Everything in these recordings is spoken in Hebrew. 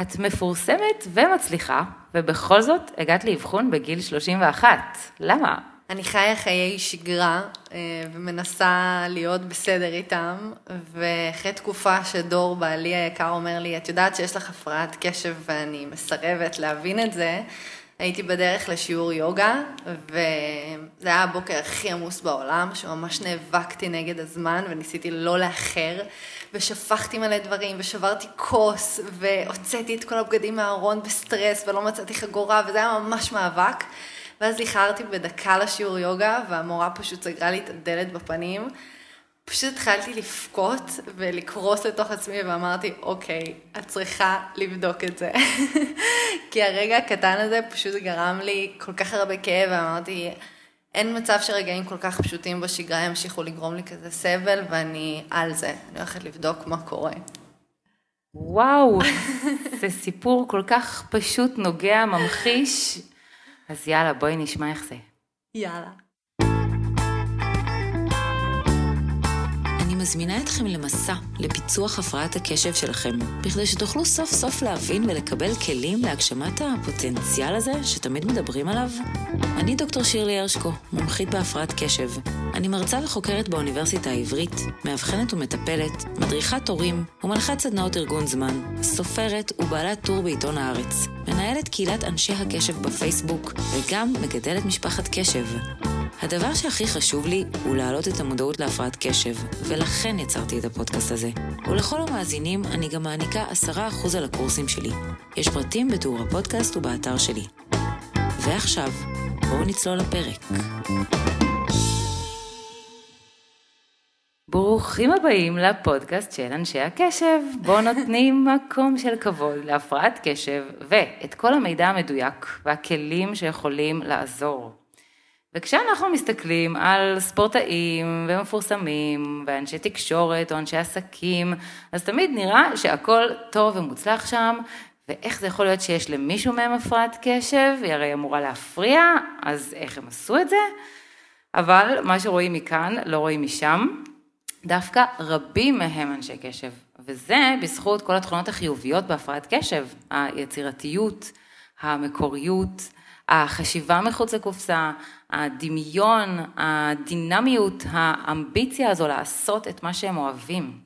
את מפורסמת ומצליחה, ובכל זאת הגעת לאבחון בגיל 31. למה? אני חיה חיי שגרה אה, ומנסה להיות בסדר איתם, ואחרי תקופה שדור בעלי היקר אומר לי, את יודעת שיש לך הפרעת קשב ואני מסרבת להבין את זה, הייתי בדרך לשיעור יוגה, וזה היה הבוקר הכי עמוס בעולם, שממש נאבקתי נגד הזמן וניסיתי לא לאחר, ושפכתי מלא דברים, ושברתי כוס, והוצאתי את כל הבגדים מהארון בסטרס, ולא מצאתי חגורה, וזה היה ממש מאבק. ואז איחרתי בדקה לשיעור יוגה, והמורה פשוט סגרה לי את הדלת בפנים. פשוט התחלתי לבכות ולקרוס לתוך עצמי ואמרתי, אוקיי, את צריכה לבדוק את זה. כי הרגע הקטן הזה פשוט גרם לי כל כך הרבה כאב, ואמרתי, אין מצב שרגעים כל כך פשוטים בשגרה ימשיכו לגרום לי כזה סבל, ואני על זה, אני הולכת לבדוק מה קורה. וואו, זה סיפור כל כך פשוט, נוגע, ממחיש. אז יאללה, בואי נשמע איך זה. יאללה. מזמינה אתכם למסע לפיצוח הפרעת הקשב שלכם, בכדי שתוכלו סוף סוף להבין ולקבל כלים להגשמת הפוטנציאל הזה שתמיד מדברים עליו. אני דוקטור שירלי הרשקו, מומחית בהפרעת קשב. אני מרצה וחוקרת באוניברסיטה העברית, מאבחנת ומטפלת, מדריכת הורים ומנחת סדנאות ארגון זמן, סופרת ובעלת טור בעיתון הארץ, מנהלת קהילת אנשי הקשב בפייסבוק וגם מגדלת משפחת קשב. הדבר שהכי חשוב לי הוא להעלות את המודעות להפרעת קשב, ולכן יצרתי את הפודקאסט הזה. ולכל המאזינים אני גם מעניקה 10% על הקורסים שלי. יש פרטים בתיאור הפודקאסט ובאתר שלי. ועכשיו, בואו נצלול לפרק. ברוכים הבאים לפודקאסט של אנשי הקשב, בו נותנים מקום של כבוד להפרעת קשב ואת כל המידע המדויק והכלים שיכולים לעזור. וכשאנחנו מסתכלים על ספורטאים ומפורסמים ואנשי תקשורת או אנשי עסקים, אז תמיד נראה שהכל טוב ומוצלח שם, ואיך זה יכול להיות שיש למישהו מהם הפרעת קשב, היא הרי אמורה להפריע, אז איך הם עשו את זה? אבל מה שרואים מכאן לא רואים משם, דווקא רבים מהם אנשי קשב, וזה בזכות כל התכונות החיוביות בהפרעת קשב, היצירתיות, המקוריות, החשיבה מחוץ לקופסה, הדמיון, הדינמיות, האמביציה הזו לעשות את מה שהם אוהבים.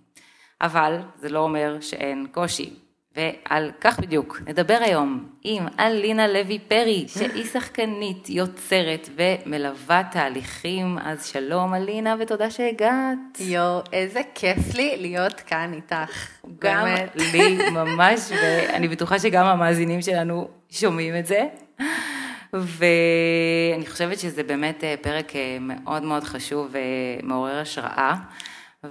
אבל זה לא אומר שאין קושי. ועל כך בדיוק נדבר היום עם אלינה לוי פרי, שהיא שחקנית, יוצרת ומלווה תהליכים. אז שלום אלינה ותודה שהגעת. יואו, איזה כיף לי להיות כאן איתך. גם באמת. לי ממש, ואני בטוחה שגם המאזינים שלנו שומעים את זה. ואני חושבת שזה באמת אה, פרק אה, מאוד מאוד חשוב ומעורר השראה.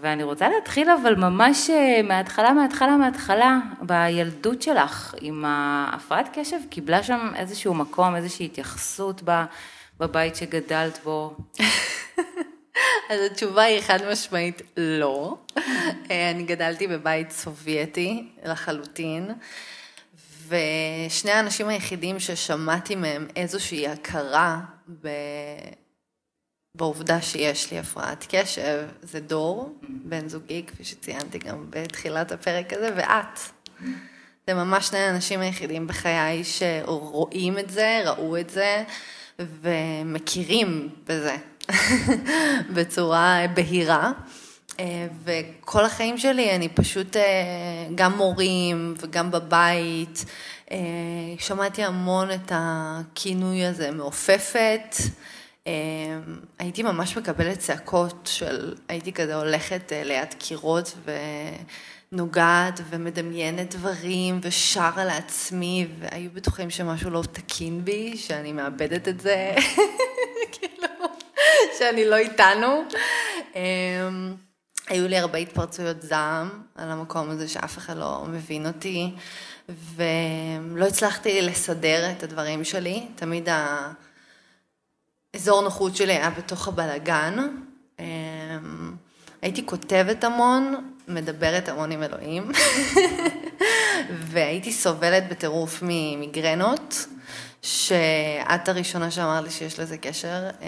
ואני רוצה להתחיל אבל ממש אה, מההתחלה, מההתחלה, מההתחלה, בילדות שלך, עם ההפרעת קשב, קיבלה שם איזשהו מקום, איזושהי התייחסות בבית שגדלת בו? אז התשובה היא חד משמעית לא. אני גדלתי בבית סובייטי לחלוטין. ושני האנשים היחידים ששמעתי מהם איזושהי הכרה ב... בעובדה שיש לי הפרעת קשב, זה דור, בן זוגי, כפי שציינתי גם בתחילת הפרק הזה, ואת. זה ממש שני האנשים היחידים בחיי שרואים את זה, ראו את זה, ומכירים בזה בצורה בהירה. אה, וכל החיים שלי אני פשוט אה, גם מורים וגם בבית, אה, שמעתי המון את הכינוי הזה, מעופפת. הייתי ממש מקבלת צעקות של, הייתי כזה הולכת ליד קירות ונוגעת ומדמיינת דברים ושרה לעצמי והיו בטוחים שמשהו לא תקין בי, שאני מאבדת את זה, כאילו, שאני לא איתנו. היו לי הרבה התפרצויות זעם על המקום הזה שאף אחד לא מבין אותי, ולא הצלחתי לסדר את הדברים שלי. תמיד האזור נוחות שלי היה בתוך הבלגן. אמ, הייתי כותבת המון, מדברת המון עם אלוהים, והייתי סובלת בטירוף ממיגרנות, שאת הראשונה שאמרת לי שיש לזה קשר אה,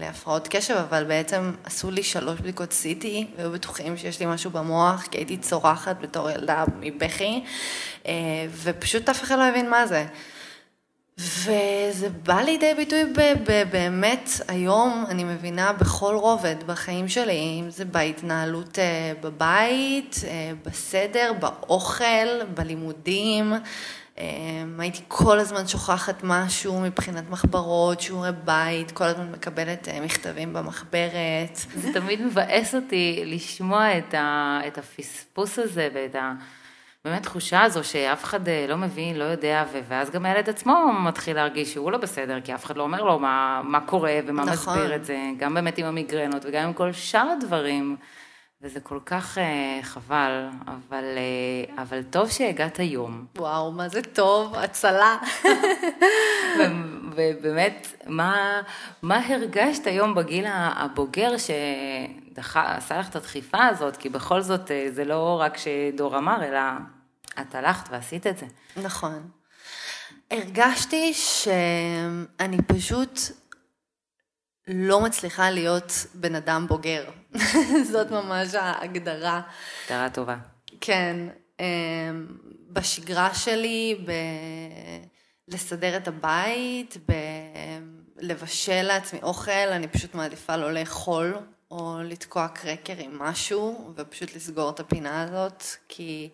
להפרעות קשב, אבל בעצם עשו לי שלוש בדיקות CT, והיו בטוחים שיש לי משהו במוח, כי הייתי צורחת בתור ילדה מבכי, אה, ופשוט אף אחד לא הבין מה זה. וזה בא לידי ביטוי ב- ב- באמת היום, אני מבינה, בכל רובד בחיים שלי, אם זה בהתנהלות אה, בבית, אה, בסדר, באוכל, בלימודים. אה, הייתי כל הזמן שוכחת משהו מבחינת מחברות, שיעורי בית, כל הזמן מקבלת אה, מכתבים במחברת. זה תמיד מבאס אותי לשמוע את, ה, את הפספוס הזה ואת ה... באמת תחושה הזו שאף אחד אה, לא מבין, לא יודע, ואז גם הילד עצמו מתחיל להרגיש שהוא לא בסדר, כי אף אחד לא אומר לו מה, מה קורה ומה נכון. מסביר את זה, גם באמת עם המיגרנות וגם עם כל שאר הדברים, וזה כל כך אה, חבל, אבל, אה, אבל טוב שהגעת היום. וואו, מה זה טוב, הצלה. ובאמת, מה, מה הרגשת היום בגיל הבוגר שעשה לך את הדחיפה הזאת? כי בכל זאת אה, זה לא רק שדור אמר, אלא את הלכת ועשית את זה. נכון. הרגשתי שאני פשוט לא מצליחה להיות בן אדם בוגר. זאת ממש ההגדרה. הגדרה טובה. כן, אמ, בשגרה שלי, ב... לסדר את הבית, ב... לבשל לעצמי אוכל, אני פשוט מעדיפה לא לאכול או לתקוע קרקר עם משהו ופשוט לסגור את הפינה הזאת, כי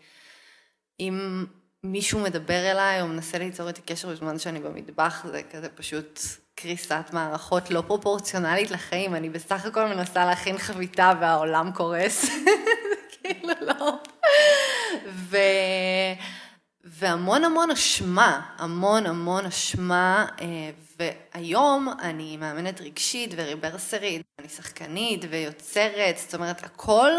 אם מישהו מדבר אליי או מנסה ליצור איתי קשר בזמן שאני במטבח, זה כזה פשוט קריסת מערכות לא פרופורציונלית לחיים, אני בסך הכל מנסה להכין חביתה והעולם קורס. כאילו לא. ו... והמון המון אשמה, המון המון אשמה, אה, והיום אני מאמנת רגשית וריברסרית, אני שחקנית ויוצרת, זאת אומרת הכל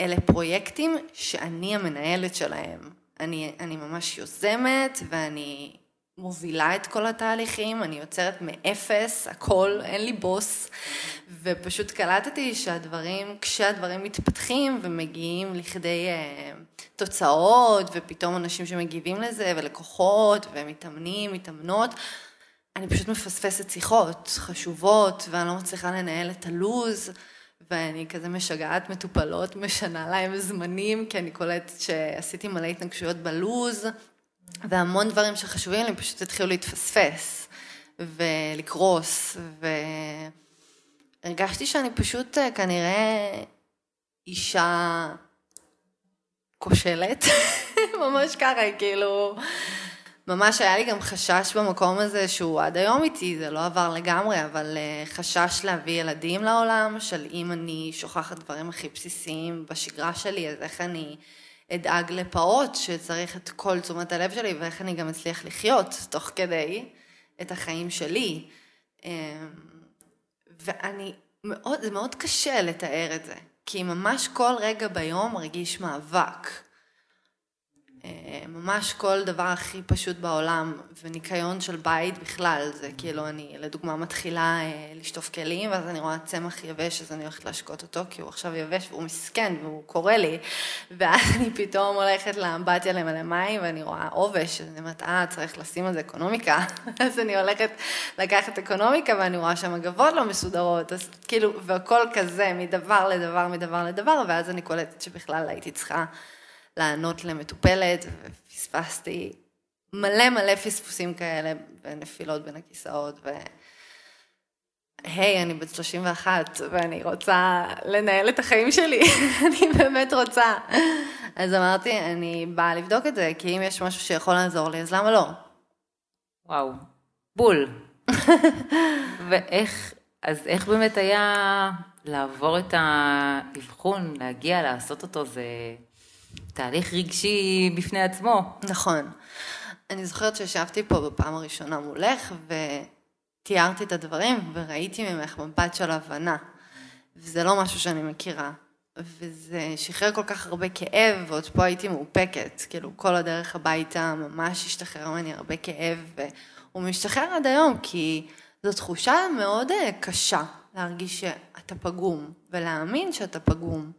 אלה פרויקטים שאני המנהלת שלהם. אני, אני ממש יוזמת ואני מובילה את כל התהליכים, אני יוצרת מאפס, הכל, אין לי בוס, ופשוט קלטתי שהדברים, כשהדברים מתפתחים ומגיעים לכדי אה, תוצאות, ופתאום אנשים שמגיבים לזה, ולקוחות, ומתאמנים, מתאמנות, אני פשוט מפספסת שיחות חשובות, ואני לא מצליחה לנהל את הלוז. ואני כזה משגעת מטופלות, משנה להם זמנים, כי אני קולטת שעשיתי מלא התנגשויות בלוז, והמון דברים שחשובים לי פשוט התחילו להתפספס ולקרוס, והרגשתי שאני פשוט אה, כנראה אישה כושלת, ממש ככה, כאילו, ממש היה לי גם חשש במקום הזה שהוא עד היום איתי, זה לא עבר לגמרי, אבל אה, חשש להביא ילדים לעולם, של אם אני שוכחת דברים הכי בסיסיים בשגרה שלי, אז איך אני אדאג לפעוט שצריך את כל תשומת הלב שלי, ואיך אני גם אצליח לחיות תוך כדי את החיים שלי. אמ, ואני, מאוד, זה מאוד קשה לתאר את זה, כי ממש כל רגע ביום מרגיש מאבק. אה, ממש כל דבר הכי פשוט בעולם, וניקיון של בית בכלל, זה כאילו אני לדוגמה מתחילה אה, לשטוף כלים, ואז אני רואה צמח יבש, אז אני הולכת להשקות אותו, כי הוא עכשיו יבש והוא מסכן והוא קורא לי, ואז אני פתאום הולכת לאמבטיה למלא מים, ואני רואה עובש, אז אני אומרת, אה, צריך לשים על זה אקונומיקה, אז אני הולכת לקחת אקונומיקה, ואני רואה שם מגבות לא מסודרות, אז כאילו, והכל כזה, מדבר לדבר, מדבר לדבר, ואז אני קולטת שבכלל הייתי צריכה לענות למטופלת, ופספסתי מלא מלא פספוסים כאלה, ונפילות בין הכיסאות, ו... היי, אני בת 31, ואני רוצה לנהל את החיים שלי, אני באמת רוצה. אז אמרתי, אני באה לבדוק את זה, כי אם יש משהו שיכול לעזור לי, אז למה לא? וואו, בול. ואיך, אז איך באמת היה לעבור את האבחון, להגיע, לעשות אותו, זה תהליך רגשי בפני עצמו. נכון. אני זוכרת שישבתי פה בפעם הראשונה מולך, ותיארתי את הדברים, וראיתי ממך מבט של הבנה. וזה לא משהו שאני מכירה. וזה שחרר כל כך הרבה כאב, ועוד פה הייתי מאופקת. כאילו, כל הדרך הביתה ממש השתחרר ממני הרבה כאב, והוא משתחרר עד היום, כי זו תחושה מאוד אה, קשה להרגיש שאתה פגום, ולהאמין שאתה פגום,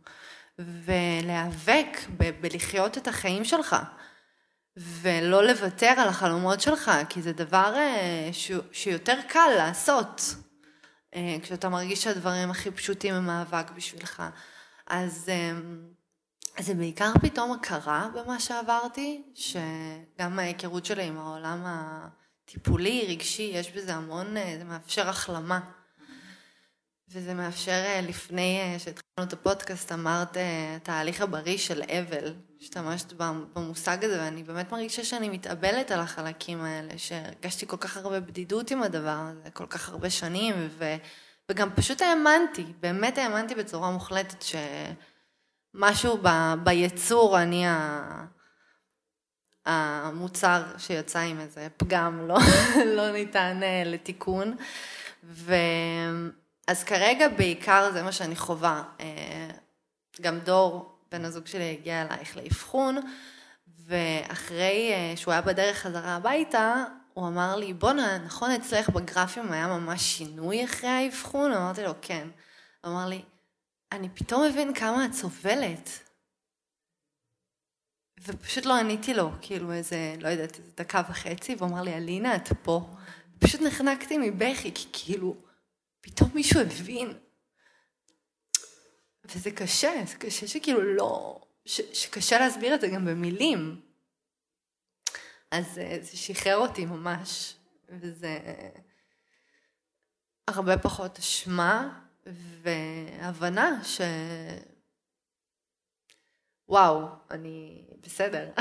ולהיאבק ב- בלחיות את החיים שלך. ולא לוותר על החלומות שלך, כי זה דבר אה, ש- שיותר קל לעשות. אה, כשאתה מרגיש שהדברים הכי פשוטים הם מאבק בשבילך. אז אה, זה בעיקר פתאום הכרה במה שעברתי, שגם ההיכרות שלי עם העולם הטיפולי, רגשי, יש בזה המון, זה מאפשר החלמה. וזה מאפשר, אה, לפני אה, שהתחלנו את הפודקאסט, אמרת התהליך הבריא של אבל, השתמשת במושג הזה, ואני באמת מרגישה שאני מתאבלת על החלקים האלה, שהרגשתי כל כך הרבה בדידות עם הדבר הזה, כל כך הרבה שנים, ו, וגם פשוט האמנתי, באמת האמנתי בצורה מוחלטת שמשהו ב, ביצור, אני ה... המוצר שיצא עם איזה פגם לא, לא ניתן אה, לתיקון. ו... אז כרגע בעיקר זה מה שאני חווה. אה, גם דור, בן הזוג שלי, הגיע אלייך לאבחון, ואחרי אה, שהוא היה בדרך חזרה הביתה, הוא אמר לי, בואנה, נכון אצלך בגרפים היה ממש שינוי אחרי האבחון? אמרתי לו, כן. הוא אמר לי, אני פתאום מבין כמה את סובלת. ופשוט לא עניתי לו, כאילו איזה, לא יודעת, איזה דקה וחצי, והוא אמר לי, אלינה, את פה. פשוט נחנקתי מבכי, כי כאילו, פתאום מישהו הבין. וזה קשה, זה קשה שכאילו לא, ש, שקשה להסביר את זה גם במילים. אז אה, זה שחרר אותי ממש, וזה הרבה פחות אשמה והבנה ש... וואו, אני בסדר.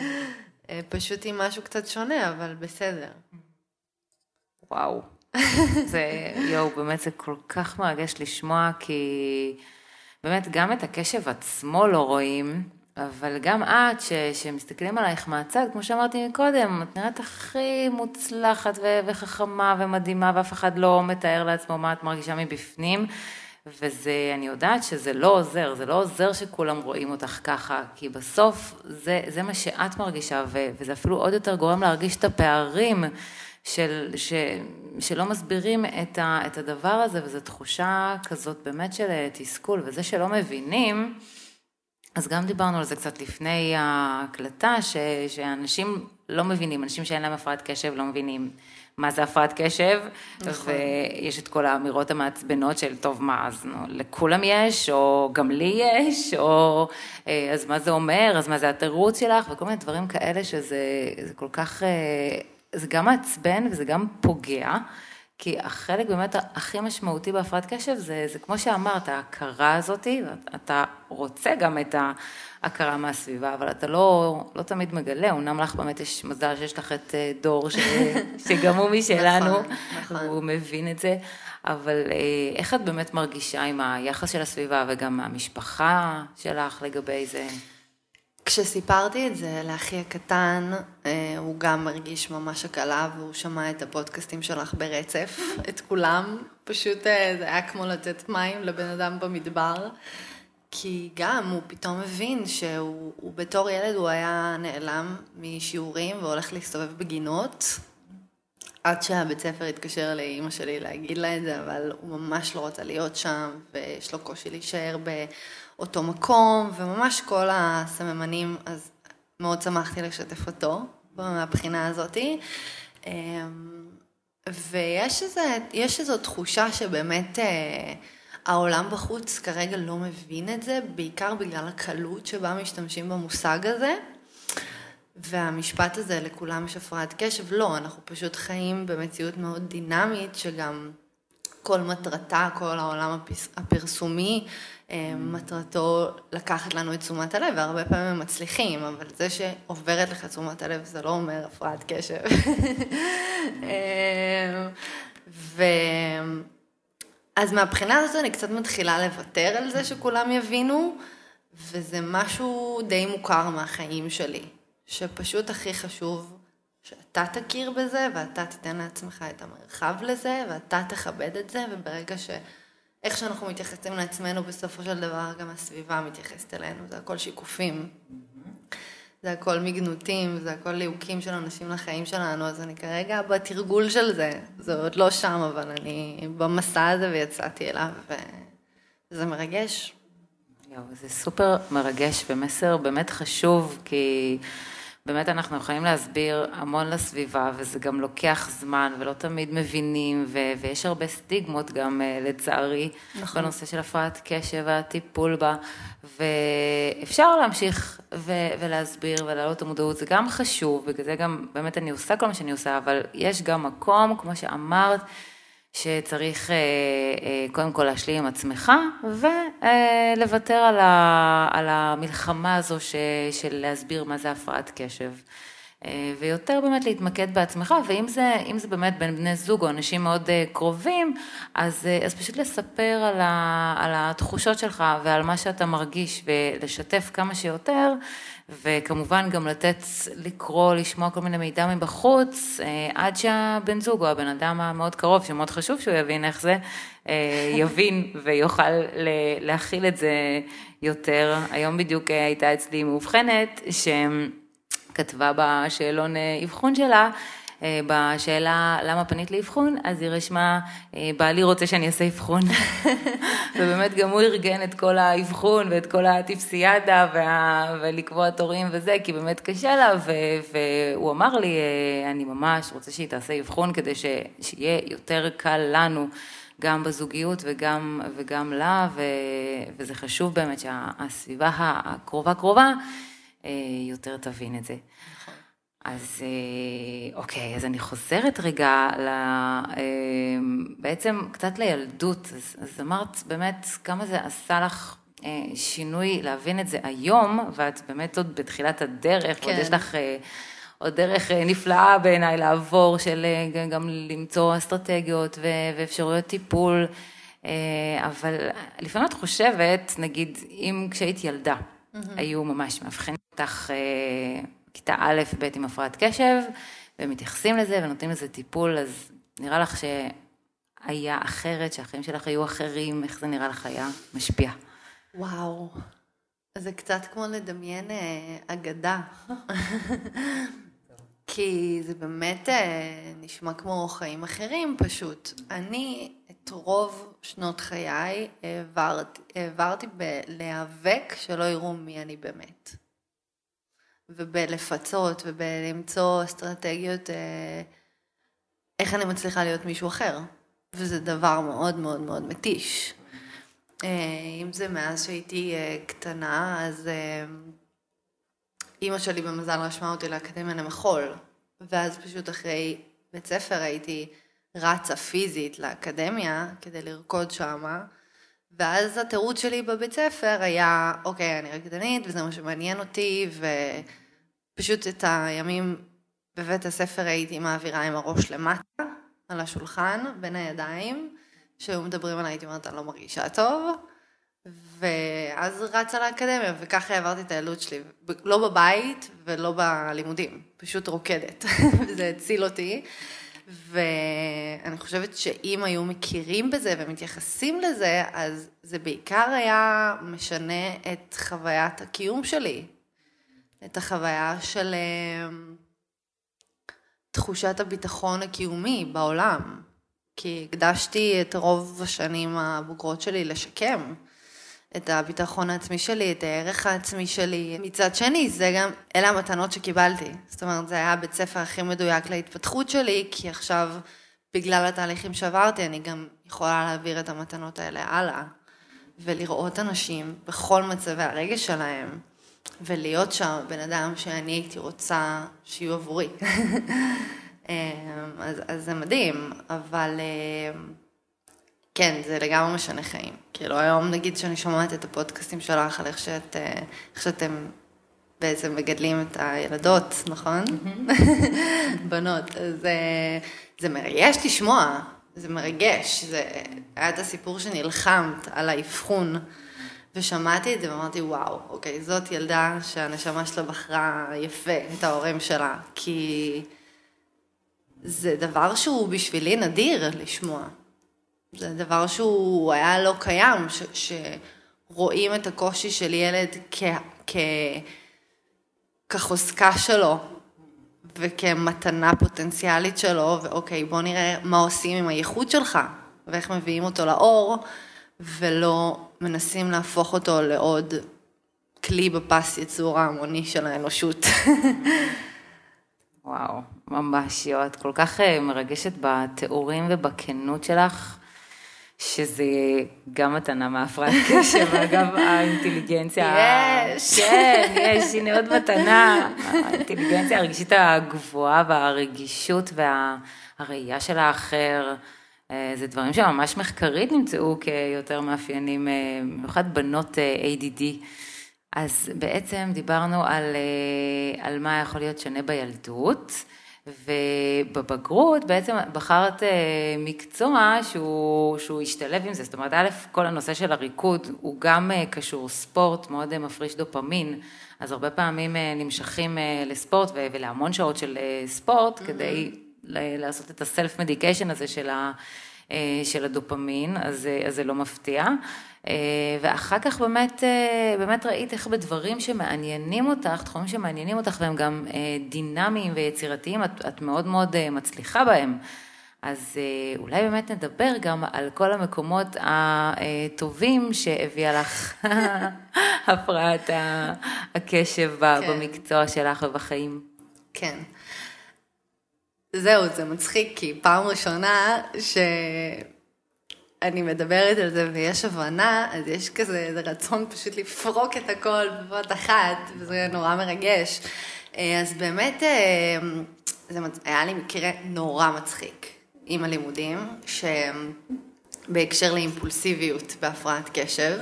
אה, פשוט עם משהו קצת שונה, אבל בסדר. וואו. זה, יואו, באמת זה כל כך מרגש לשמוע, כי באמת גם את הקשב עצמו לא רואים, אבל גם את, ש, שמסתכלים עלייך מהצד, כמו שאמרתי מקודם, את נראית הכי מוצלחת ו, וחכמה ומדהימה, ואף אחד לא מתאר לעצמו מה את מרגישה מבפנים. וזה, אני יודעת שזה לא עוזר, זה לא עוזר שכולם רואים אותך ככה, כי בסוף זה, זה מה שאת מרגישה, ו, וזה אפילו עוד יותר גורם להרגיש את הפערים של, ש, שלא מסבירים את, ה, את הדבר הזה, וזו תחושה כזאת באמת של תסכול, וזה שלא מבינים, אז גם דיברנו על זה קצת לפני ההקלטה, ש, שאנשים לא מבינים, אנשים שאין להם הפרעת קשב לא מבינים. מה זה הפרעת קשב, נכון. ויש את כל האמירות המעצבנות של, טוב, מה, אז נו, לכולם יש, או גם לי יש, או אה, אז מה זה אומר, אז מה זה התירוץ שלך, וכל מיני דברים כאלה שזה כל כך, אה, זה גם מעצבן וזה גם פוגע. כי החלק באמת הכי משמעותי בהפרעת קשב זה, זה כמו שאמרת, ההכרה הזאתי, אתה רוצה גם את ההכרה מהסביבה, אבל אתה לא, לא תמיד מגלה, אמנם לך באמת יש מזל שיש לך את אה, דור ש, שגם הוא משלנו, נכון, נכון. הוא מבין את זה, אבל אה, איך את באמת מרגישה עם היחס של הסביבה וגם המשפחה שלך לגבי זה? כשסיפרתי את זה לאחי הקטן, אה, הוא גם הרגיש ממש הקלה והוא שמע את הפודקאסטים שלך ברצף, את כולם. פשוט אה, זה היה כמו לתת מים לבן אדם במדבר. כי גם הוא פתאום הבין שהוא בתור ילד הוא היה נעלם משיעורים והולך להסתובב בגינות. עד שהבית ספר התקשר לאימא שלי להגיד לה את זה, אבל הוא ממש לא רוצה להיות שם, ויש לו קושי להישאר ב... אותו מקום, וממש כל הסממנים, אז מאוד שמחתי לשתף אותו מהבחינה הזאתי. אמ, ויש איזה, יש איזו תחושה שבאמת אה, העולם בחוץ כרגע לא מבין את זה, בעיקר בגלל הקלות שבה משתמשים במושג הזה. והמשפט הזה, לכולם יש הפרעת קשב, לא, אנחנו פשוט חיים במציאות מאוד דינמית, שגם כל מטרתה, כל העולם הפרסומי, אה, מטרתו לקחת לנו את תשומת הלב, והרבה פעמים הם מצליחים, אבל זה שעוברת לך תשומת הלב זה לא אומר הפרעת קשב. אה, ו... אז מהבחינה הזאת אני קצת מתחילה לוותר על זה שכולם יבינו, וזה משהו די מוכר מהחיים שלי, שפשוט הכי חשוב שאתה תכיר בזה, ואתה תיתן לעצמך את המרחב לזה, ואתה תכבד את זה, וברגע ש... איך שאנחנו מתייחסים לעצמנו, בסופו של דבר גם הסביבה מתייחסת אלינו, זה הכל שיקופים. זה הכל מגנותים, זה הכל ליהוקים של אנשים לחיים שלנו, אז אני כרגע בתרגול של זה, זה עוד לא שם, אבל אני במסע הזה ויצאתי אליו, וזה מרגש. יואו, זה סופר מרגש ומסר באמת חשוב, כי באמת אנחנו יכולים להסביר המון לסביבה, וזה גם לוקח זמן, ולא תמיד מבינים, ו- ויש הרבה סטיגמות גם, אה, לצערי, נכון. בנושא של הפרעת קשב והטיפול בה, ואפשר להמשיך ו- ולהסביר ולהעלות את המודעות, זה גם חשוב, בגלל זה גם באמת אני עושה כל מה שאני עושה, אבל יש גם מקום, כמו שאמרת, שצריך אה, אה, קודם כל להשלים עם עצמך ולוותר על, על המלחמה הזו ש, של להסביר מה זה הפרעת קשב. אה, ויותר באמת להתמקד בעצמך, ואם זה, זה באמת בין בני זוג או אנשים מאוד קרובים, אז, אז פשוט לספר על, ה, על התחושות שלך ועל מה שאתה מרגיש ולשתף כמה שיותר, וכמובן גם לתת, לקרוא, לשמוע כל מיני מידע מבחוץ, אה, עד שהבן זוג או הבן אדם המאוד קרוב, שמאוד חשוב שהוא יבין איך זה, אה, יבין ויוכל להכיל את זה יותר. היום בדיוק אה, הייתה אצלי מאובחנת, שכתבה בשאלון אבחון שלה, בשאלה למה פנית לאבחון, אז היא רשמה, אה, בעלי רוצה שאני אעשה אבחון. ובאמת גם הוא ארגן את כל האבחון ואת כל הטיפסיאדה וה... ולקבוע תורים וזה, כי באמת קשה לה, ו... והוא אמר לי, אה, אני ממש רוצה שהיא תעשה אבחון כדי ש... שיהיה יותר קל לנו. גם בזוגיות וגם, וגם לה, ו, וזה חשוב באמת שהסביבה הקרובה קרובה יותר תבין את זה. נכון. אז אה, אוקיי, אז אני חוזרת רגע ל, אה, בעצם קצת לילדות. אז, אז אמרת באמת כמה זה עשה לך אה, שינוי להבין את זה היום, ואת באמת עוד בתחילת הדרך, כן. ועוד יש לך עוד דרך נפלאה בעיניי לעבור, של גם למצוא אסטרטגיות ואפשרויות טיפול. אבל לפעמים את חושבת, נגיד, אם כשהיית ילדה, mm-hmm. היו ממש מאבחנים אותך כיתה א', ב' עם הפרעת קשב, ומתייחסים לזה ונותנים לזה טיפול, אז נראה לך שהיה אחרת, שהחיים שלך היו אחרים, איך זה נראה לך היה משפיע? וואו, זה קצת כמו לדמיין אה, אגדה. כי זה באמת אה, נשמע כמו חיים אחרים פשוט. אני את רוב שנות חיי העברתי, העברתי בלהיאבק שלא יראו מי אני באמת. ובלפצות ובלמצוא אסטרטגיות אה, איך אני מצליחה להיות מישהו אחר. וזה דבר מאוד מאוד מאוד מתיש. אה, אם זה מאז שהייתי אה, קטנה, אז אימא שלי במזל רשמה אותי לאקדמיה למחול, ואז פשוט אחרי בית ספר הייתי רצה פיזית לאקדמיה כדי לרקוד שמה. ואז התירוץ שלי בבית ספר היה, אוקיי, אני רקדנית וזה מה שמעניין אותי, ופשוט את הימים בבית הספר הייתי מעבירה עם הראש למטה, על השולחן, בין הידיים, שהיו מדברים עליי, הייתי אומרת, אני לא מרגישה טוב, ואז רצה לאקדמיה, וככה העברתי את הילדות שלי, לא בבית ולא בלימודים, פשוט רוקדת, וזה הציל אותי. ואני חושבת שאם היו מכירים בזה ומתייחסים לזה, אז זה בעיקר היה משנה את חוויית הקיום שלי, את החוויה של אמ, תחושת הביטחון הקיומי בעולם, כי הקדשתי את רוב השנים הבוגרות שלי לשקם. את הביטחון העצמי שלי, את הערך העצמי שלי. מצד שני, זה גם, אלה המתנות שקיבלתי. זאת אומרת, זה היה הבית ספר הכי מדויק להתפתחות שלי, כי עכשיו, בגלל התהליכים שעברתי, אני גם יכולה להעביר את המתנות האלה הלאה, ולראות אנשים בכל מצבי הרגש שלהם, ולהיות שם בן אדם שאני הייתי רוצה שיהיו עבורי. אמ, אז, אז זה מדהים, אבל... אמ, כן, זה לגמרי משנה חיים. כאילו היום נגיד שאני שומעת את הפודקאסטים שלך על איך, שאת, אה, איך שאתם בעצם מגדלים את הילדות, נכון? בנות. אז אה, זה מרגש לשמוע, זה מרגש. זה היה את הסיפור שנלחמת על האבחון, ושמעתי את זה ואמרתי, וואו, אוקיי, זאת ילדה שהנשמה שלה בחרה יפה את ההורים שלה, כי זה דבר שהוא בשבילי נדיר לשמוע. זה דבר שהוא היה לא קיים, ש, שרואים את הקושי של ילד כ, כ, כחוזקה שלו וכמתנה פוטנציאלית שלו, ואוקיי, בוא נראה מה עושים עם הייחוד שלך, ואיך מביאים אותו לאור, ולא מנסים להפוך אותו לעוד כלי בפס ייצור ההמוני של האנושות. וואו, ממש, יו, את כל כך אה, מרגשת בתיאורים ובכנות שלך, שזה גם מתנה מהפרעת קשב, ואגב האינטליגנציה... יש. כן, יש, הנה עוד מתנה. האינטליגנציה הרגשית הגבוהה והרגישות והראייה של האחר, זה דברים שממש מחקרית נמצאו כיותר מאפיינים, אה, במיוחד בנות ADD. אז בעצם דיברנו על, אה, על מה יכול להיות שונה בילדות, ובבגרות בעצם בחרת אה, מקצוע שהוא, שהוא השתלב עם זה, זאת אומרת, א', כל הנושא של הריקוד הוא גם אה, קשור ספורט, מאוד מפריש דופמין, אז הרבה פעמים נמשכים לספורט ולהמון שעות של ספורט mm-hmm. כדי לעשות את הסלף מדיקיישן הזה של, ה, של הדופמין, אז, אז זה לא מפתיע. אה, ואחר כך באמת, אה, באמת ראית איך בדברים שמעניינים אותך, תחומים שמעניינים אותך והם גם אה, דינמיים ויצירתיים, את, את מאוד מאוד מצליחה בהם. אז אולי באמת נדבר גם על כל המקומות הטובים שהביאה לך הפרעת הקשב כן. במקצוע שלך ובחיים. כן. זהו, זה מצחיק, כי פעם ראשונה ש... אני מדברת על זה ויש הבנה, אז יש כזה איזה רצון פשוט לפרוק את הכל בבת אחת, וזה נורא מרגש. אה, אז באמת, אה, זה היה לי מקרה נורא מצחיק עם הלימודים, שבהקשר לאימפולסיביות בהפרעת קשב,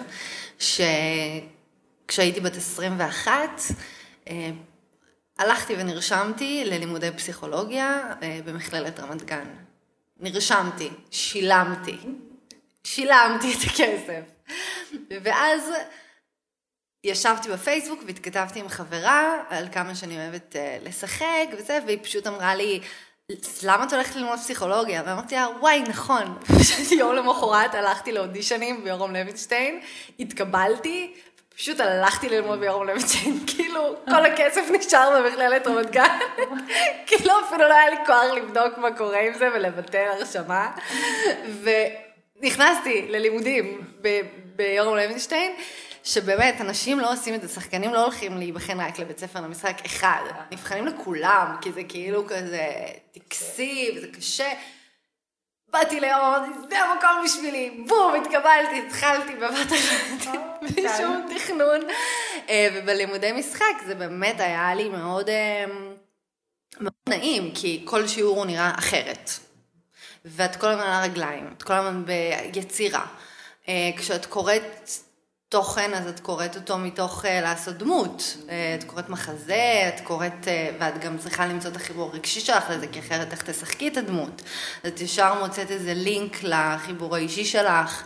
שכשהייתי בת 21, אה, הלכתי ונרשמתי ללימודי פסיכולוגיה במכללת רמת גן. נרשמתי, שילמתי, שילמתי את הכסף. ואז ישבתי בפייסבוק והתכתבתי עם חברה על כמה שאני אוהבת uh, לשחק וזה, והיא פשוט אמרה לי, למה את הולכת ללמוד פסיכולוגיה? ואמרתי לה, וואי, נכון. פשוט יום למחרת הלכתי לאודישנים ביורם לוינשטיין, התקבלתי, פשוט הלכתי ללמוד ביורם לוינשטיין, כאילו, כל הכסף נשאר במכללת רמת גן, כאילו אפילו לא היה לי כוח לבדוק מה קורה עם זה ולבטל הרשמה. נכנסתי ללימודים ביורם לוינשטיין, שבאמת, אנשים לא עושים את זה, שחקנים לא הולכים להיבחן רק לבית ספר למשחק אחד, נבחנים לכולם, כי זה כאילו כזה טקסי וזה קשה. באתי אמרתי, זה המקום בשבילי, בום, התקבלתי, התחלתי בבת אחת, בלי שום תכנון. אה, ובלימודי משחק זה באמת היה לי מאוד, אה, מאוד נעים, כי כל שיעור הוא נראה אחרת. ואת כל הזמן על הרגליים, את כל הזמן ביצירה. אה, כשאת קוראת תוכן, אז את קוראת אותו מתוך אה, לעשות דמות. אה, את קוראת מחזה, את קוראת, ואת גם צריכה למצוא את החיבור הרגשי שלך לזה, כי אחרת איך תשחקי את הדמות. אז את ישר מוצאת איזה לינק לחיבור האישי שלך.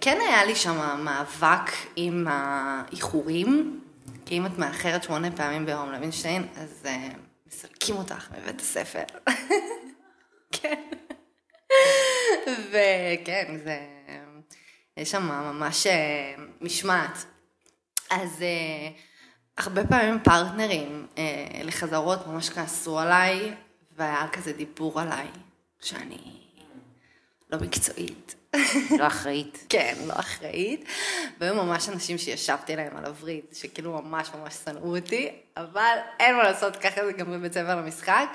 כן היה לי שם מאבק עם האיחורים, כי אם את מאחרת שמונה פעמים ביום לוינשטיין, אז מסלקים אותך מבית הספר. כן. וכן, זה... יש שם ממש אה, משמעת. אז אה, הרבה פעמים פרטנרים אה, לחזרות ממש כעסו עליי, והיה כזה דיבור עליי, שאני לא מקצועית. לא אחראית. כן, לא אחראית. והיו ממש אנשים שישבתי להם על הווריד, שכאילו ממש ממש שנאו אותי, אבל אין מה לעשות, ככה זה גם בבית ספר למשחק.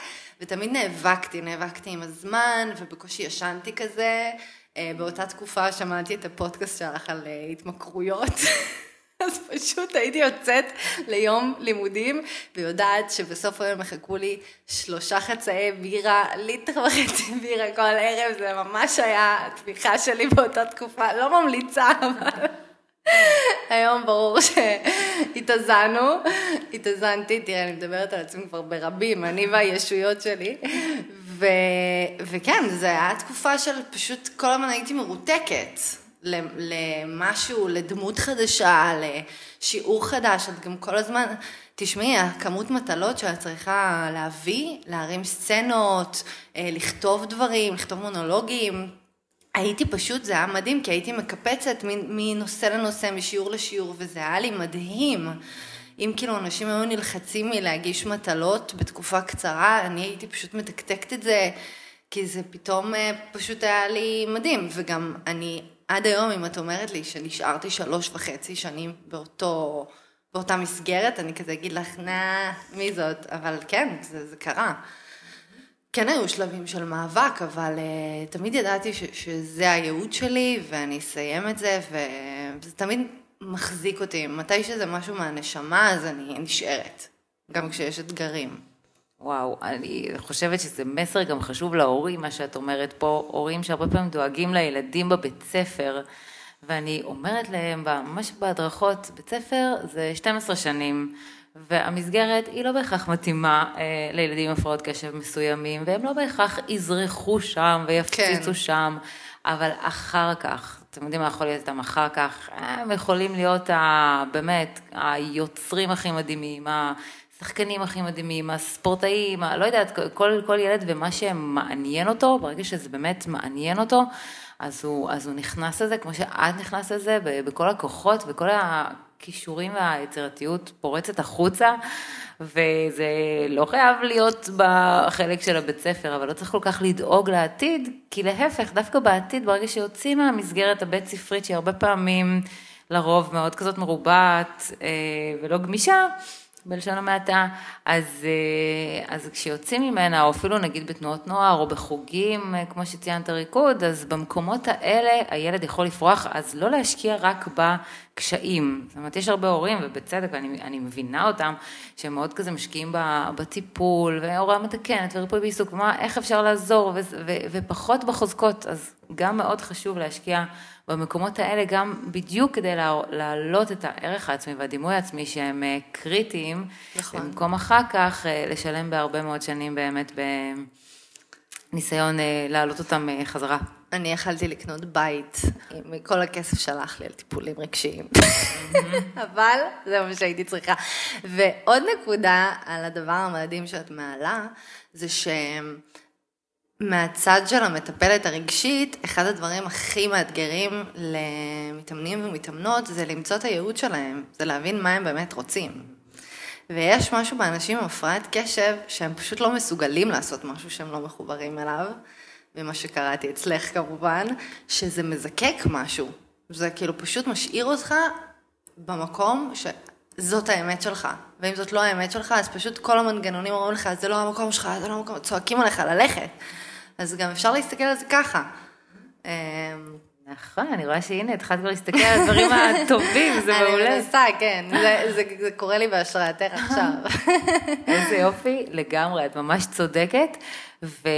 ותמיד נאבקתי, נאבקתי עם הזמן, ובקושי ישנתי כזה. אה, באותה תקופה שמעתי את הפודקאסט שלך על אה, התמכרויות. אז פשוט הייתי יוצאת ליום לימודים, ויודעת שבסוף היום יחכו לי שלושה חצאי בירה, ליטר וחצי בירה כל ערב, זה ממש היה התמיכה שלי באותה תקופה, לא ממליצה, אבל... היום ברור שהתאזנו, התאזנתי, תראה, אני מדברת על עצמי כבר ברבים, אני והישויות שלי, ו... וכן, זו הייתה תקופה של פשוט כל הזמן הייתי מרותקת. למשהו, לדמות חדשה, לשיעור חדש, את גם כל הזמן, תשמעי, הכמות מטלות שאת צריכה להביא, להרים סצנות, אה, לכתוב דברים, לכתוב מונולוגים, הייתי פשוט, זה היה מדהים, כי הייתי מקפצת מנושא לנושא, משיעור לשיעור, וזה היה לי מדהים. אם כאילו אנשים היו נלחצים מלהגיש מטלות בתקופה קצרה, אני הייתי פשוט מתקתקת את זה, כי זה פתאום אה, פשוט היה לי מדהים. וגם אני עד היום, אם את אומרת לי שנשארתי שלוש וחצי שנים באותו באותה מסגרת, אני כזה אגיד לך, נה, מי זאת? אבל כן, זה, זה קרה. כן היו שלבים של מאבק, אבל uh, תמיד ידעתי ש, שזה הייעוד שלי, ואני אסיים את זה, וזה תמיד מחזיק אותי. מתי שזה משהו מהנשמה, אז אני נשארת, גם כשיש אתגרים. וואו, אני חושבת שזה מסר גם חשוב להורים, מה שאת אומרת פה, הורים שהרבה פעמים דואגים לילדים בבית ספר, ואני אומרת להם, ממש בהדרכות, בית ספר זה 12 שנים, והמסגרת היא לא בהכרח מתאימה אה, לילדים עם הפרעות קשב מסוימים, והם לא בהכרח יזרחו שם ויפציצו כן. שם, אבל אחר כך, אתם יודעים מה יכול להיות איתם אחר כך, הם יכולים להיות ה, באמת היוצרים הכי מדהימים, השחקנים הכי מדהימים, הספורטאים, לא יודעת, כל, כל ילד ומה שמעניין אותו, ברגע שזה באמת מעניין אותו, אז הוא, אז הוא נכנס לזה, כמו שאת נכנסת לזה, בכל הכוחות וכל הכישורים והיצירתיות פורצת החוצה, וזה לא חייב להיות בחלק של הבית ספר, אבל לא צריך כל כך לדאוג לעתיד, כי להפך, דווקא בעתיד, ברגע שיוצאים מהמסגרת הבית ספרית, שהיא הרבה פעמים, לרוב מאוד כזאת מרובעת אה, ולא גמישה, בלשון המעטה, אז, אה, אז כשיוצאים ממנה, או אפילו נגיד בתנועות נוער, או בחוגים, אה, כמו שציינת ריקוד, אז במקומות האלה הילד יכול לפרוח, אז לא להשקיע רק בקשיים. זאת אומרת, יש הרבה הורים, ובצדק, ואני אני מבינה אותם, שהם מאוד כזה משקיעים בטיפול, והוראה מתקנת, וריפוי בעיסוק, מה, איך אפשר לעזור, ו, ו, ופחות בחוזקות, אז גם מאוד חשוב להשקיע במקומות האלה גם בדיוק כדי להעלות את הערך העצמי והדימוי העצמי שהם אה, קריטיים, נכון. במקום אחר כך אה, לשלם בהרבה מאוד שנים באמת בניסיון אה, להעלות אותם חזרה. אני יכלתי לקנות בית, מכל הכסף שלח לי על טיפולים רגשיים, אבל זה מה שהייתי צריכה. ועוד נקודה על הדבר המדהים שאת מעלה, זה שהם... מהצד של המטפלת הרגשית, אחד הדברים הכי מאתגרים למתאמנים ומתאמנות זה למצוא את הייעוד שלהם, זה להבין מה הם באמת רוצים. ויש משהו באנשים עם הפרעת קשב שהם פשוט לא מסוגלים לעשות משהו שהם לא מחוברים אליו, ומה שקראתי אצלך כמובן, שזה מזקק משהו. זה כאילו פשוט משאיר אותך במקום שזאת האמת שלך. ואם זאת לא האמת שלך, אז פשוט כל המנגנונים אומרים לך, זה לא המקום שלך, זה לא המקום, צועקים עליך ללכת. אז גם אפשר להסתכל על זה ככה. אמ, נכון, אני רואה שהנה, התחלת כבר להסתכל על הדברים הטובים, זה מעולה. אני מנסה, כן, זה, זה, זה קורה לי בהשראתך עכשיו. איזה יופי, לגמרי, את ממש צודקת, ו,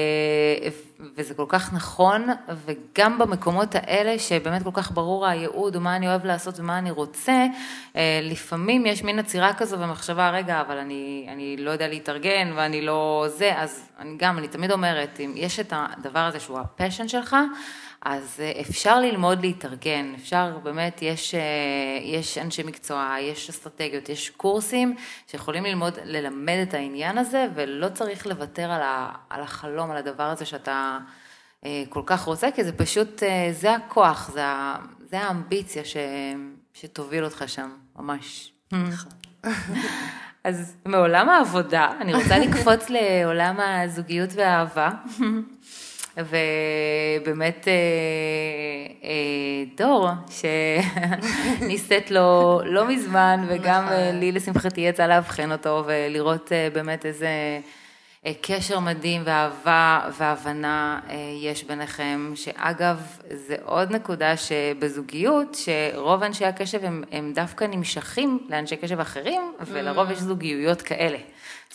וזה כל כך נכון, וגם במקומות האלה, שבאמת כל כך ברור הייעוד, ומה אני אוהב לעשות ומה אני רוצה, אה, לפעמים יש מין עצירה כזו ומחשבה, רגע, אבל אני, אני לא יודע להתארגן ואני לא זה, אז אני גם, אני תמיד אומרת, אם יש את הדבר הזה שהוא הפשן שלך, אז אה, אפשר ללמוד להתארגן, אפשר, באמת, יש, אה, יש אנשי מקצוע, יש אסטרטגיות, יש קורסים שיכולים ללמוד, ללמד את העניין הזה, ולא צריך לוותר על, ה, על החלום, על הדבר הזה שאתה אה, כל כך רוצה, כי זה פשוט, זה הכוח, זה, זה האמביציה ש, שתוביל אותך שם, ממש. נכון. אז מעולם העבודה, אני רוצה לקפוץ לעולם הזוגיות והאהבה. ובאמת אה, אה, דור, שניסית לו לא מזמן, וגם נכון. אה, לי לשמחתי יצא לאבחן אותו ולראות באמת איזה קשר מדהים ואהבה והבנה יש ביניכם, שאגב, זה עוד נקודה שבזוגיות, שרוב אנשי הקשב הם, הם דווקא נמשכים לאנשי קשב אחרים, ולרוב mm. יש זוגיות כאלה.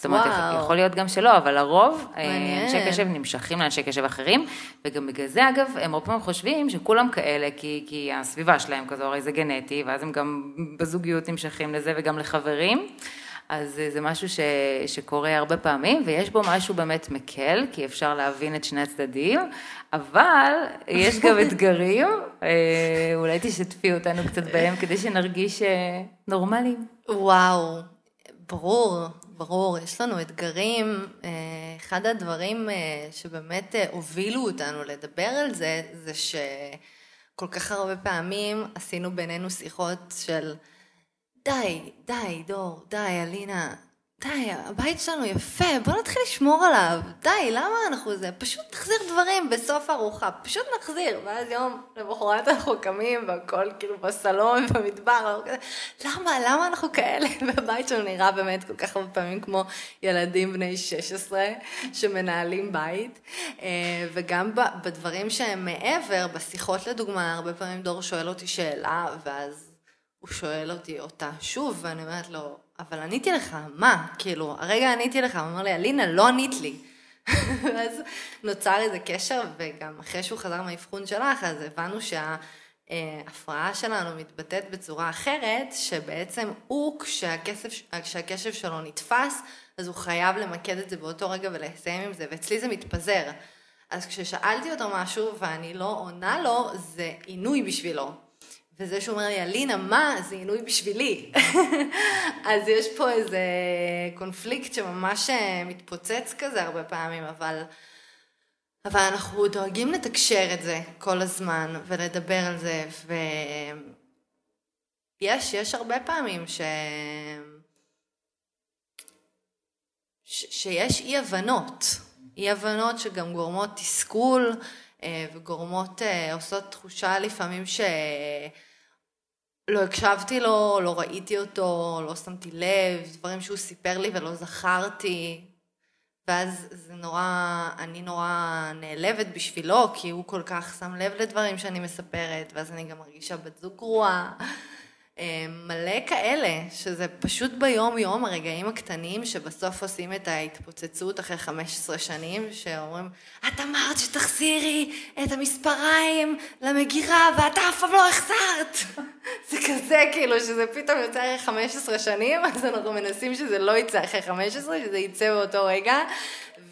זאת אומרת, וואו. יכול להיות גם שלא, אבל לרוב, אה, אנשי קשב נמשכים לאנשי קשב אחרים, וגם בגלל זה, אגב, הם הרבה פעמים חושבים שכולם כאלה, כי, כי הסביבה שלהם כזו, הרי זה גנטי, ואז הם גם בזוגיות נמשכים לזה וגם לחברים. אז אה, זה משהו ש, שקורה הרבה פעמים, ויש בו משהו באמת מקל, כי אפשר להבין את שני הצדדים, אבל יש גם אתגרים, אה, אולי תשתפי אותנו קצת בהם כדי שנרגיש נורמליים. וואו, ברור. ברור, יש לנו אתגרים. אה, אחד הדברים אה, שבאמת אה, הובילו אותנו לדבר על זה, זה שכל כך הרבה פעמים עשינו בינינו שיחות של די, די, דור, די, אלינה, די, הבית שלנו יפה, בוא נתחיל לשמור עליו. די, למה אנחנו זה? פשוט נחזיר דברים בסוף הארוחה, פשוט נחזיר. ואז יום למחרת אנחנו קמים והכל כאילו בסלון, במדבר, למה, למה אנחנו כאלה? והבית שלנו נראה באמת כל כך הרבה פעמים כמו ילדים בני 16 שמנהלים בית. אה, וגם בדברים שהם מעבר, בשיחות לדוגמה, הרבה פעמים דור שואל אותי שאלה, ואז הוא שואל אותי אותה שוב, ואני אומרת לו, אבל עניתי לך, מה? כאילו, הרגע עניתי לך, הוא אומר לי, אלינה, לא ענית לי. ואז נוצר איזה קשר, וגם אחרי שהוא חזר מהאבחון שלך, אז הבנו שההפרעה שלנו מתבטאת בצורה אחרת, שבעצם הוא, כשהקשב, כשהקשב שלו נתפס, אז הוא חייב למקד את זה באותו רגע ולסיים עם זה, ואצלי זה מתפזר. אז כששאלתי אותו משהו ואני לא עונה לו, זה עינוי בשבילו. וזה שהוא אומר לי, אלינה, מה? זה עינוי בשבילי. אז יש פה איזה קונפליקט שממש אה, מתפוצץ כזה הרבה פעמים, אבל, אבל אנחנו דואגים לתקשר את זה כל הזמן ולדבר על זה, ויש, יש הרבה פעמים ש... ש... שיש אי הבנות, אי הבנות שגם גורמות תסכול אה, וגורמות, אה, עושות תחושה לפעמים ש... לא הקשבתי לו, לא ראיתי אותו, לא שמתי לב, דברים שהוא סיפר לי ולא זכרתי. ואז זה נורא, אני נורא נעלבת בשבילו, כי הוא כל כך שם לב לדברים שאני מספרת, ואז אני גם מרגישה בת זוג גרועה. אה, מלא כאלה, שזה פשוט ביום-יום, הרגעים הקטנים שבסוף עושים את ההתפוצצות אחרי 15 שנים, שאומרים, את אמרת שתחזירי את המספריים למגירה ואתה אף פעם לא החזרת. זה כזה כאילו, שזה פתאום יוצא אחרי 15 שנים, אז אנחנו מנסים שזה לא יצא אחרי 15, שזה יצא באותו רגע.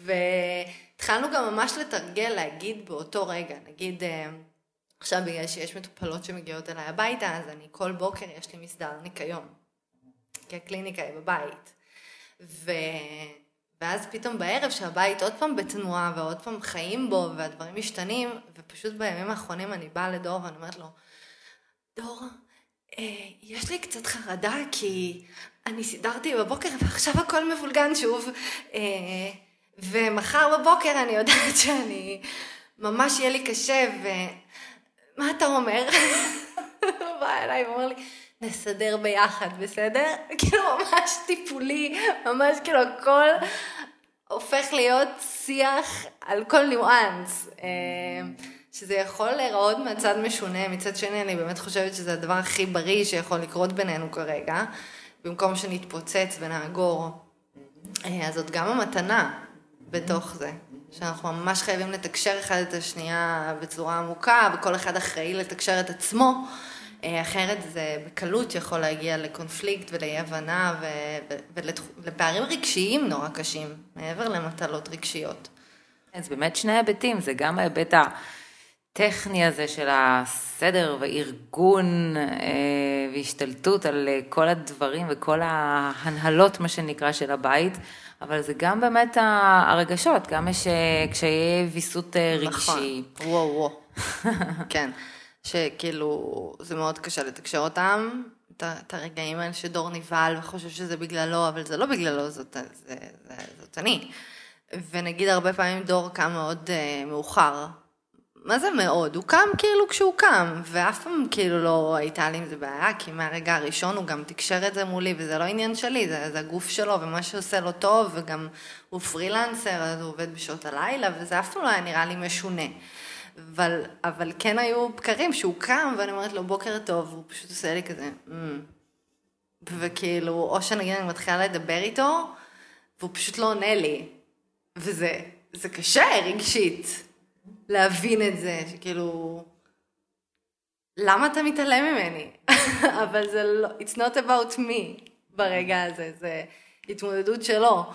והתחלנו גם ממש לתרגל להגיד באותו רגע, נגיד... עכשיו בגלל שיש מטופלות שמגיעות אליי הביתה, אז אני כל בוקר יש לי מסדר ניקיון. כי הקליניקה היא בבית. ו... ואז פתאום בערב שהבית עוד פעם בתנועה ועוד פעם חיים בו והדברים משתנים, ופשוט בימים האחרונים אני באה לדור ואני אומרת לו, דור, אה, יש לי קצת חרדה כי אני סידרתי בבוקר ועכשיו הכל מבולגן שוב, אה, ומחר בבוקר אני יודעת שאני, ממש יהיה לי קשה, ו... מה אתה אומר? הוא בא אליי ואומר לי, נסדר ביחד, בסדר? כאילו ממש טיפולי, ממש כאילו הכל הופך להיות שיח על כל ניואנס. אה, שזה יכול להיראות מהצד משונה, מצד שני אני באמת חושבת שזה הדבר הכי בריא שיכול לקרות בינינו כרגע, במקום שנתפוצץ ונאגור. אה, אז זאת גם המתנה בתוך זה. שאנחנו ממש חייבים לתקשר אחד את השנייה בצורה עמוקה, וכל אחד אחראי לתקשר את עצמו, אה, אחרת זה בקלות יכול להגיע לקונפליקט ולאי הבנה ולפערים רגשיים נורא קשים, מעבר למטלות רגשיות. כן, זה באמת שני היבטים, זה גם ההיבט הטכני הזה של הסדר וארגון אה, והשתלטות על אה, כל הדברים וכל ההנהלות, מה שנקרא, של הבית. אבל זה גם באמת הרגשות, גם יש אה, קשיי ויסות אה, רגשי. נכון, וואו וואו. כן, שכאילו זה מאוד קשה לתקשר אותם, את הרגעים האלה שדור נבהל וחושב שזה בגללו, אבל זה לא בגללו, זאת, זה, זה, זאת אני. ונגיד הרבה פעמים דור קם מאוד uh, מאוחר, מה זה מאוד? הוא קם כאילו כשהוא קם, ואף פעם כאילו לא הייתה לי עם זה בעיה, כי מהרגע הראשון הוא גם תקשר את זה מולי, וזה לא עניין שלי, זה, זה הגוף שלו, ומה שעושה לו טוב, וגם הוא פרילנסר, אז הוא עובד בשעות הלילה, וזה אף פעם לא היה נראה לי משונה. אבל, אבל כן היו בקרים שהוא קם, ואני אומרת לו בוקר טוב, והוא פשוט עושה לי כזה, mm. וכאילו, או שנגיד אני מתחילה לדבר איתו, והוא פשוט לא עונה לי, וזה קשה רגשית. להבין את זה, שכאילו, למה אתה מתעלם ממני? אבל זה לא, it's not about me ברגע הזה, זה התמודדות שלו.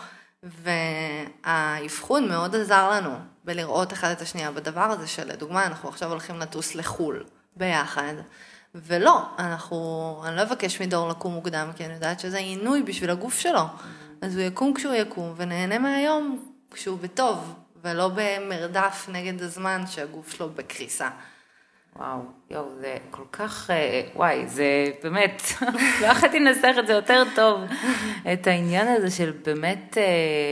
והאבחון מאוד עזר לנו בלראות אחד את השנייה בדבר הזה שלדוגמה אנחנו עכשיו הולכים לטוס לחו"ל ביחד ולא, אנחנו, אני לא אבקש מדור לקום מוקדם כי אני יודעת שזה עינוי בשביל הגוף שלו אז הוא יקום כשהוא יקום ונהנה מהיום כשהוא בטוב ולא במרדף נגד הזמן שהגוף שלו בקריסה. וואו, יואו, זה כל כך, אה, וואי, זה באמת, לא יכולתי לנסח את זה יותר טוב, את העניין הזה של באמת אה,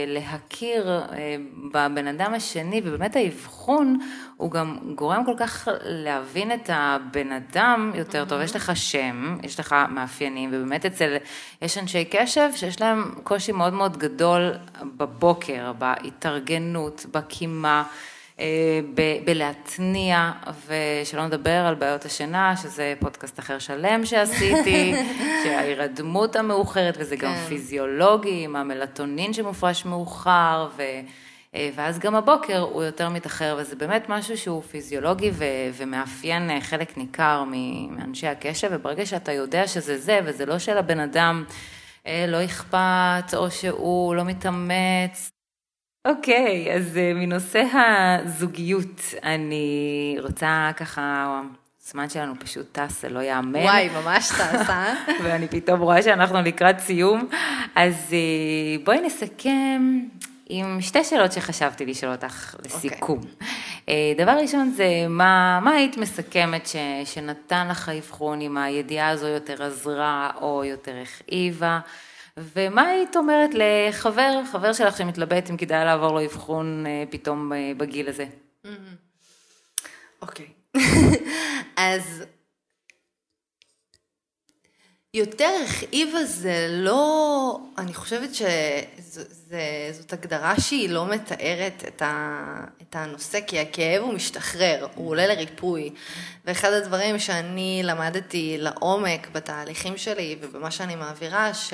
להכיר אה, בבן אדם השני, ובאמת האבחון, הוא גם גורם כל כך להבין את הבן אדם יותר טוב. יש לך שם, יש לך מאפיינים, ובאמת אצל, יש אנשי קשב שיש להם קושי מאוד מאוד גדול בבוקר, בהתארגנות, בקימה. אה, בלהתניע, ושלא נדבר על בעיות השינה, שזה פודקאסט אחר שלם שעשיתי, שההירדמות המאוחרת, וזה גם כן. פיזיולוגי, עם המלטונין שמופרש מאוחר, ו... אה, ואז גם הבוקר הוא יותר מתאחר, וזה באמת משהו שהוא פיזיולוגי ו- ומאפיין אה, חלק ניכר מאנשי הקשב, וברגע שאתה יודע שזה זה, וזה לא שלבן אדם לא אכפת, או שהוא לא מתאמץ, אוקיי, okay, אז uh, מנושא הזוגיות, אני רוצה ככה, הזמן שלנו פשוט טס, זה לא ייאמן. וואי, ממש טס, אה? ואני פתאום רואה שאנחנו לקראת סיום. אז uh, בואי נסכם עם שתי שאלות שחשבתי לשאול אותך לסיכום. Okay. אוקיי. Uh, דבר ראשון זה, מה, מה היית מסכמת ש, שנתן לך האבחון, אם הידיעה הזו יותר עזרה או יותר הכאיבה? ומה היית אומרת לחבר, חבר שלך שמתלבט אם כדאי לעבור לו אבחון אה, פתאום אה, בגיל הזה? אוקיי. אז יותר הכאיבה זה לא, אני חושבת שזאת הגדרה שהיא לא מתארת את, ה, את הנושא, כי הכאב הוא משתחרר, הוא עולה לריפוי. ואחד הדברים שאני למדתי לעומק בתהליכים שלי ובמה שאני מעבירה, ש...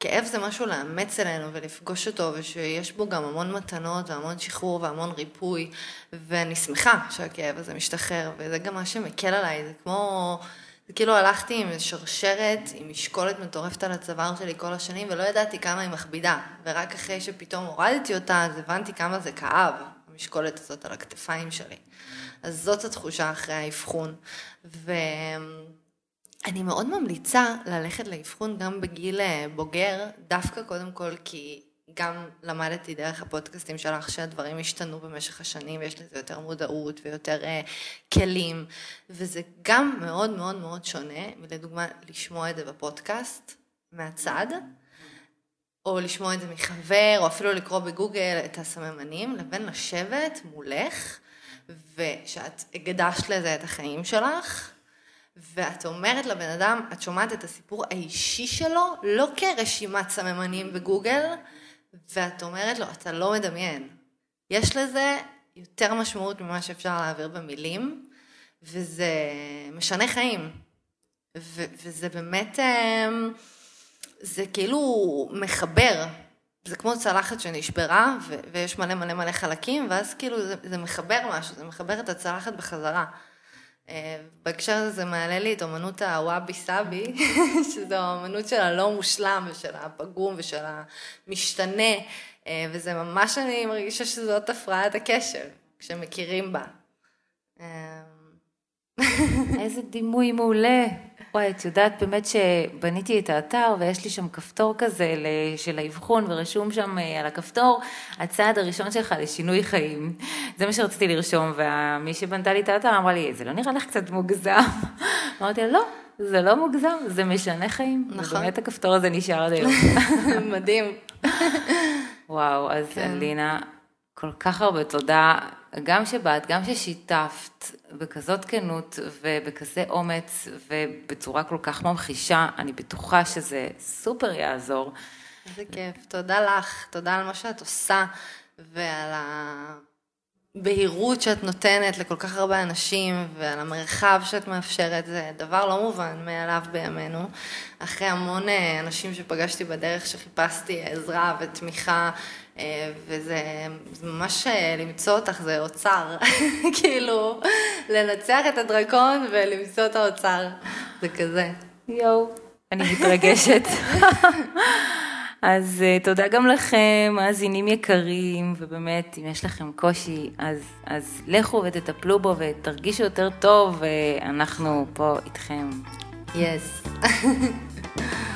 כאב זה משהו לאמץ אלינו ולפגוש אותו, ושיש בו גם המון מתנות והמון שחרור והמון ריפוי, ואני שמחה שהכאב הזה משתחרר, וזה גם מה שמקל עליי, זה כמו... זה כאילו הלכתי עם שרשרת, עם משקולת מטורפת על הצוואר שלי כל השנים, ולא ידעתי כמה היא מכבידה. ורק אחרי שפתאום הורדתי אותה, אז הבנתי כמה זה כאב, המשקולת הזאת על הכתפיים שלי. אז זאת התחושה אחרי האבחון. ו... אני מאוד ממליצה ללכת לאבחון גם בגיל אה, בוגר, דווקא קודם כל כי גם למדתי דרך הפודקאסטים שלך שהדברים השתנו במשך השנים ויש לזה יותר מודעות ויותר uh, כלים וזה גם מאוד מאוד מאוד שונה מלדוגמה לשמוע את זה בפודקאסט מהצד או לשמוע את זה מחבר או אפילו לקרוא בגוגל את הסממנים לבין לשבת מולך ושאת הקדשת לזה את החיים שלך ואת אומרת לבן אדם, את שומעת את הסיפור האישי שלו, לא כרשימת סממנים בגוגל, ואת אומרת לו, אתה לא מדמיין. יש לזה יותר משמעות ממה שאפשר להעביר במילים, וזה משנה חיים. וזה באמת, אמ, זה כאילו מחבר. זה כמו צלחת שנשברה, ויש מלא מלא מלא חלקים, ואז כאילו זה, זה מחבר משהו, זה מחבר את הצלחת בחזרה. אה, בהקשר הזה זה מעלה לי את אמנות הוואבי סאבי, שזו האמנות של הלא מושלם ושל הפגום ושל המשתנה, אה, וזה ממש, אני מרגישה שזאת הפרעת הקשב, כשמכירים בה. אה, איזה דימוי מעולה. וואי, את יודעת באמת שבניתי את האתר ויש לי שם כפתור כזה של האבחון ורשום שם אה, על הכפתור, הצעד הראשון שלך לשינוי חיים. זה מה שרציתי לרשום, ומי שבנתה לי את האתר אמרה לי, זה לא נראה לך קצת מוגזם? אמרתי לה, לא, זה לא מוגזם, זה משנה חיים. נכון. ובאמת הכפתור הזה נשאר עד היום. מדהים. וואו, אז כן. לינה, כל כך הרבה תודה, גם שבאת, גם ששיתפת בכזאת כנות ובכזה אומץ ובצורה כל כך ממחישה, אני בטוחה שזה סופר יעזור. איזה כיף, תודה לך, תודה על מה שאת עושה ועל הבהירות שאת נותנת לכל כך הרבה אנשים ועל המרחב שאת מאפשרת, זה דבר לא מובן מאליו בימינו. אחרי המון אה, אנשים שפגשתי בדרך שחיפשתי עזרה ותמיכה וזה ממש אה, למצוא אותך זה אוצר, כאילו לנצח את הדרקון ולמצוא את האוצר, זה כזה. יואו, אני מתרגשת. אז אה, תודה גם לכם, מאזינים יקרים, ובאמת, אם יש לכם קושי, אז, אז לכו ותטפלו בו ותרגישו יותר טוב, ואנחנו פה איתכם. יס. Yes.